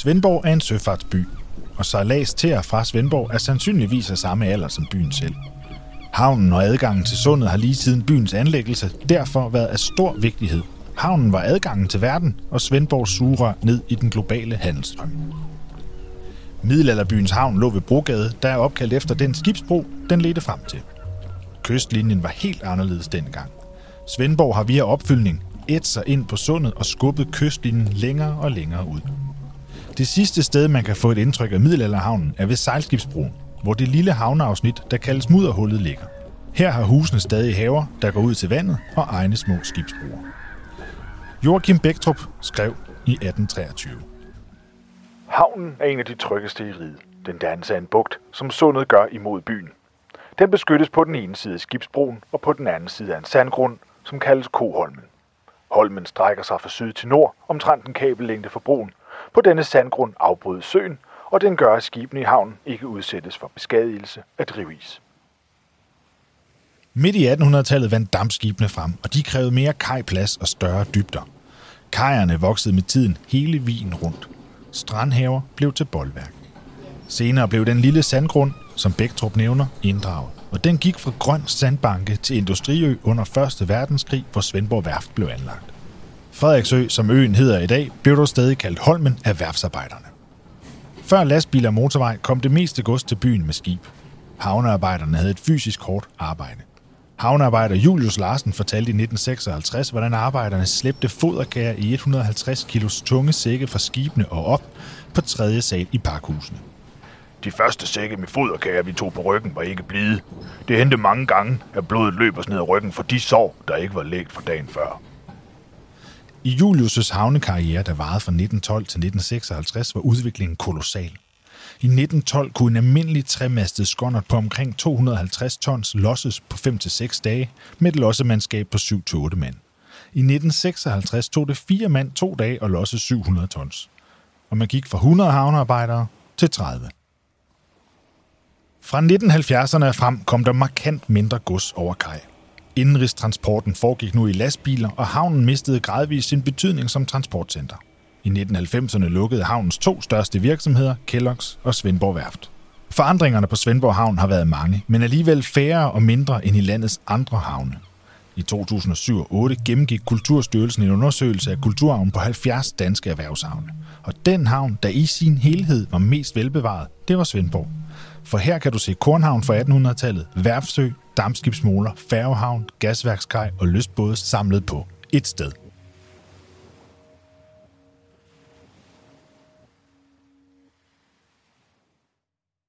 Svendborg er en søfartsby, og sejlads til og fra Svendborg er sandsynligvis af samme alder som byen selv. Havnen og adgangen til sundet har lige siden byens anlæggelse derfor været af stor vigtighed. Havnen var adgangen til verden, og Svendborgs suger ned i den globale handelsstrøm. Middelalderbyens havn lå ved Brogade, der er opkaldt efter den skibsbro, den ledte frem til. Kystlinjen var helt anderledes dengang. Svendborg har via opfyldning ædt sig ind på sundet og skubbet kystlinjen længere og længere ud. Det sidste sted, man kan få et indtryk af middelalderhavnen, er ved sejlskibsbroen, hvor det lille havneafsnit, der kaldes Mudderhullet, ligger. Her har husene stadig haver, der går ud til vandet og egne små skibsbroer. Joachim Bæktrup skrev i 1823. Havnen er en af de tryggeste i riget. Den danser en bugt, som sundet gør imod byen. Den beskyttes på den ene side af skibsbroen og på den anden side af en sandgrund, som kaldes Koholmen. Holmen strækker sig fra syd til nord, omtrent en kabellængde fra broen. På denne sandgrund afbrydes søen, og den gør, at skibene i havnen ikke udsættes for beskadigelse af drivis. Midt i 1800-tallet vandt dampskibene frem, og de krævede mere kajplads og større dybder. Kajerne voksede med tiden hele vigen rundt. Strandhaver blev til boldværk. Senere blev den lille sandgrund, som Bæktrup nævner, inddraget. Og den gik fra grøn sandbanke til Industriø under 1. verdenskrig, hvor Svendborg Værft blev anlagt. Frederiksø, som øen hedder i dag, blev dog stadig kaldt Holmen af værfsarbejderne. Før lastbiler og motorvej kom det meste gods til byen med skib. Havnearbejderne havde et fysisk hårdt arbejde. Havnearbejder Julius Larsen fortalte i 1956, hvordan arbejderne slæbte foderkager i 150 kilos tunge sække fra skibene og op på tredje sal i parkhusene. De første sække med foderkager, vi tog på ryggen, var ikke blide. Det hændte mange gange, at blodet løb os ned ad ryggen for de sår, der ikke var lægt for dagen før. I Julius' havnekarriere, der varede fra 1912 til 1956, var udviklingen kolossal. I 1912 kunne en almindelig tremastet skåndert på omkring 250 tons losses på 5-6 dage med et lossemandskab på 7-8 mand. I 1956 tog det fire mand to dage at losse 700 tons. Og man gik fra 100 havnearbejdere til 30. Fra 1970'erne frem kom der markant mindre gods over kaj. Indenrigstransporten foregik nu i lastbiler, og havnen mistede gradvist sin betydning som transportcenter. I 1990'erne lukkede havnens to største virksomheder, Kellogg's og Svendborg Værft. Forandringerne på Svendborg Havn har været mange, men alligevel færre og mindre end i landets andre havne. I 2007 og 2008 gennemgik Kulturstyrelsen en undersøgelse af kulturarven på 70 danske erhvervshavne. Og den havn, der i sin helhed var mest velbevaret, det var Svendborg. For her kan du se Kornhavn fra 1800-tallet, Værfsø, dammskibsmoler, færgehavn, gasværkskaj og lystbåde samlet på et sted.